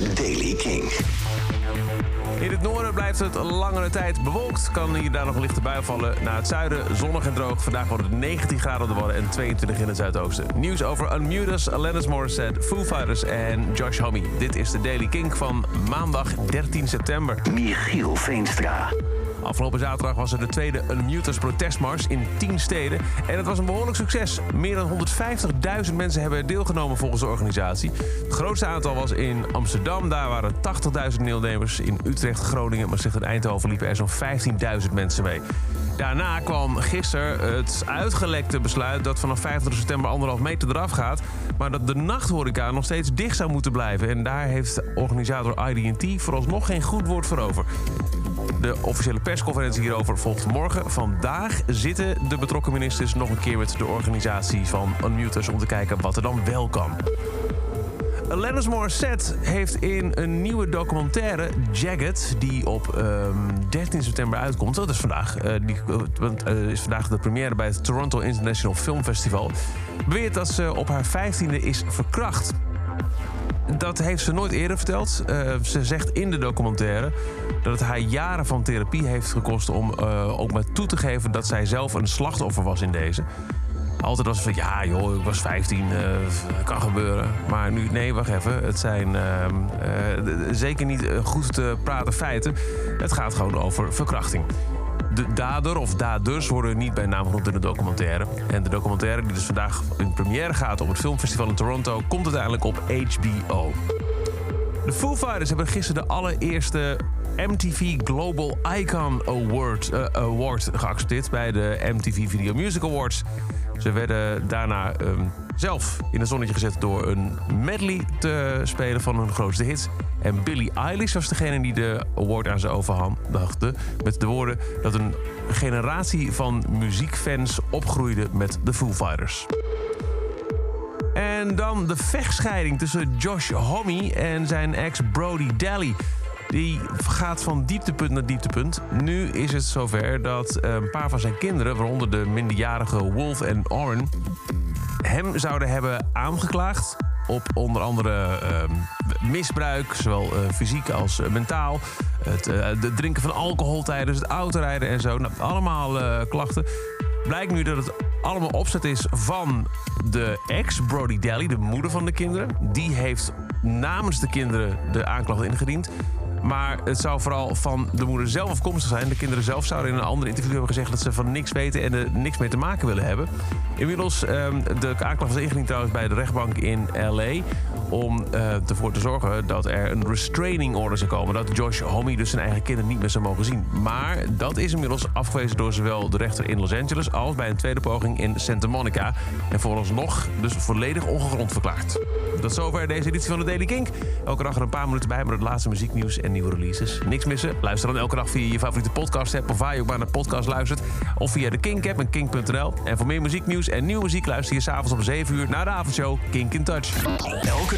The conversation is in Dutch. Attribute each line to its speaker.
Speaker 1: is Daily King.
Speaker 2: In het noorden blijft het langere tijd bewolkt. Kan hier daar nog een lichte bui vallen. Naar het zuiden zonnig en droog. Vandaag wordt het 19 graden op de Wadden en 22 in het zuidoosten. Nieuws over Unmutus, Alanis Morissette, Foo Fighters en Josh Homme. Dit is de Daily Kink van maandag 13 september.
Speaker 1: Michiel Veenstra.
Speaker 2: Afgelopen zaterdag was er de tweede Unmutus protestmars in 10 steden. En het was een behoorlijk succes. Meer dan 150.000 mensen hebben deelgenomen volgens de organisatie. Het grootste aantal was in Amsterdam. Daar waren 80.000 deelnemers. In Utrecht, Groningen, Maastricht en Eindhoven liepen er zo'n 15.000 mensen mee. Daarna kwam gisteren het uitgelekte besluit dat vanaf 25 september anderhalf meter eraf gaat. Maar dat de nachthoreca nog steeds dicht zou moeten blijven. En daar heeft organisator IDT vooralsnog geen goed woord voor over. De officiële persconferentie hierover volgt morgen. Vandaag zitten de betrokken ministers nog een keer met de organisatie van Unmuters om te kijken wat er dan wel kan. Alanis Morissette heeft in een nieuwe documentaire, Jagged, die op ehm, 13 september uitkomt. Dat is vandaag. eh, die eh, is vandaag de première bij het Toronto International Film Festival. Beweert dat ze op haar 15e is verkracht. Dat heeft ze nooit eerder verteld. Eh, ze zegt in de documentaire dat het haar jaren van therapie heeft gekost om eh, ook maar toe te geven dat zij zelf een slachtoffer was in deze. Altijd was van ja, joh, ik was 15, eh, kan gebeuren. Maar nu, nee, wacht even. Het zijn ehm, eh, zeker niet goed te praten feiten. Het gaat gewoon over verkrachting. De dader of daders worden niet bij naam genoemd in de documentaire. En de documentaire, die dus vandaag in première gaat op het filmfestival in Toronto, komt uiteindelijk op HBO. De Foo Fighters hebben gisteren de allereerste MTV Global Icon Award, eh, Award geaccepteerd bij de MTV Video Music Awards. Ze werden daarna ehm, zelf in het zonnetje gezet door een medley te spelen van hun grootste hits. En Billie Eilish was degene die de award aan ze overhandigde. Met de woorden dat een generatie van muziekfans opgroeide met de Foo Fighters. En dan de vechtscheiding tussen Josh Homme en zijn ex Brody Daly. Die gaat van dieptepunt naar dieptepunt. Nu is het zover dat eh, een paar van zijn kinderen, waaronder de minderjarige Wolf en Oren, hem zouden hebben aangeklaagd op onder andere ehm, misbruik, zowel eh, fysiek als eh, mentaal. Het eh, het drinken van alcohol tijdens het autorijden en zo. Nou, allemaal eh, klachten. Blijkt nu dat het allemaal opzet is van de ex, Brody Daly, de moeder van de kinderen. Die heeft namens de kinderen de aanklacht ingediend. Maar het zou vooral van de moeder zelf afkomstig zijn. De kinderen zelf zouden in een ander interview hebben gezegd dat ze van niks weten en er niks mee te maken willen hebben. Inmiddels, ehm, de aanklacht was ingediend trouwens bij de rechtbank in LA. Om eh, ervoor te zorgen dat er een restraining order zou komen. Dat Josh Homme dus zijn eigen kinderen niet meer zou mogen zien. Maar dat is inmiddels afgewezen door zowel de rechter in Los Angeles als bij een tweede poging in Santa Monica. En vooralsnog dus volledig ongegrond verklaard. Tot zover deze editie van de Daily Kink. Elke dag er een paar minuten bij met het laatste muzieknieuws en nieuwe releases. Niks missen? Luister dan elke dag via je favoriete podcast app of waar je ook maar naar podcast luistert. Of via de Kink app en kink.nl. En voor meer muzieknieuws en nieuwe muziek luister je s'avonds om 7 uur naar de avondshow Kink in Touch.
Speaker 1: Elke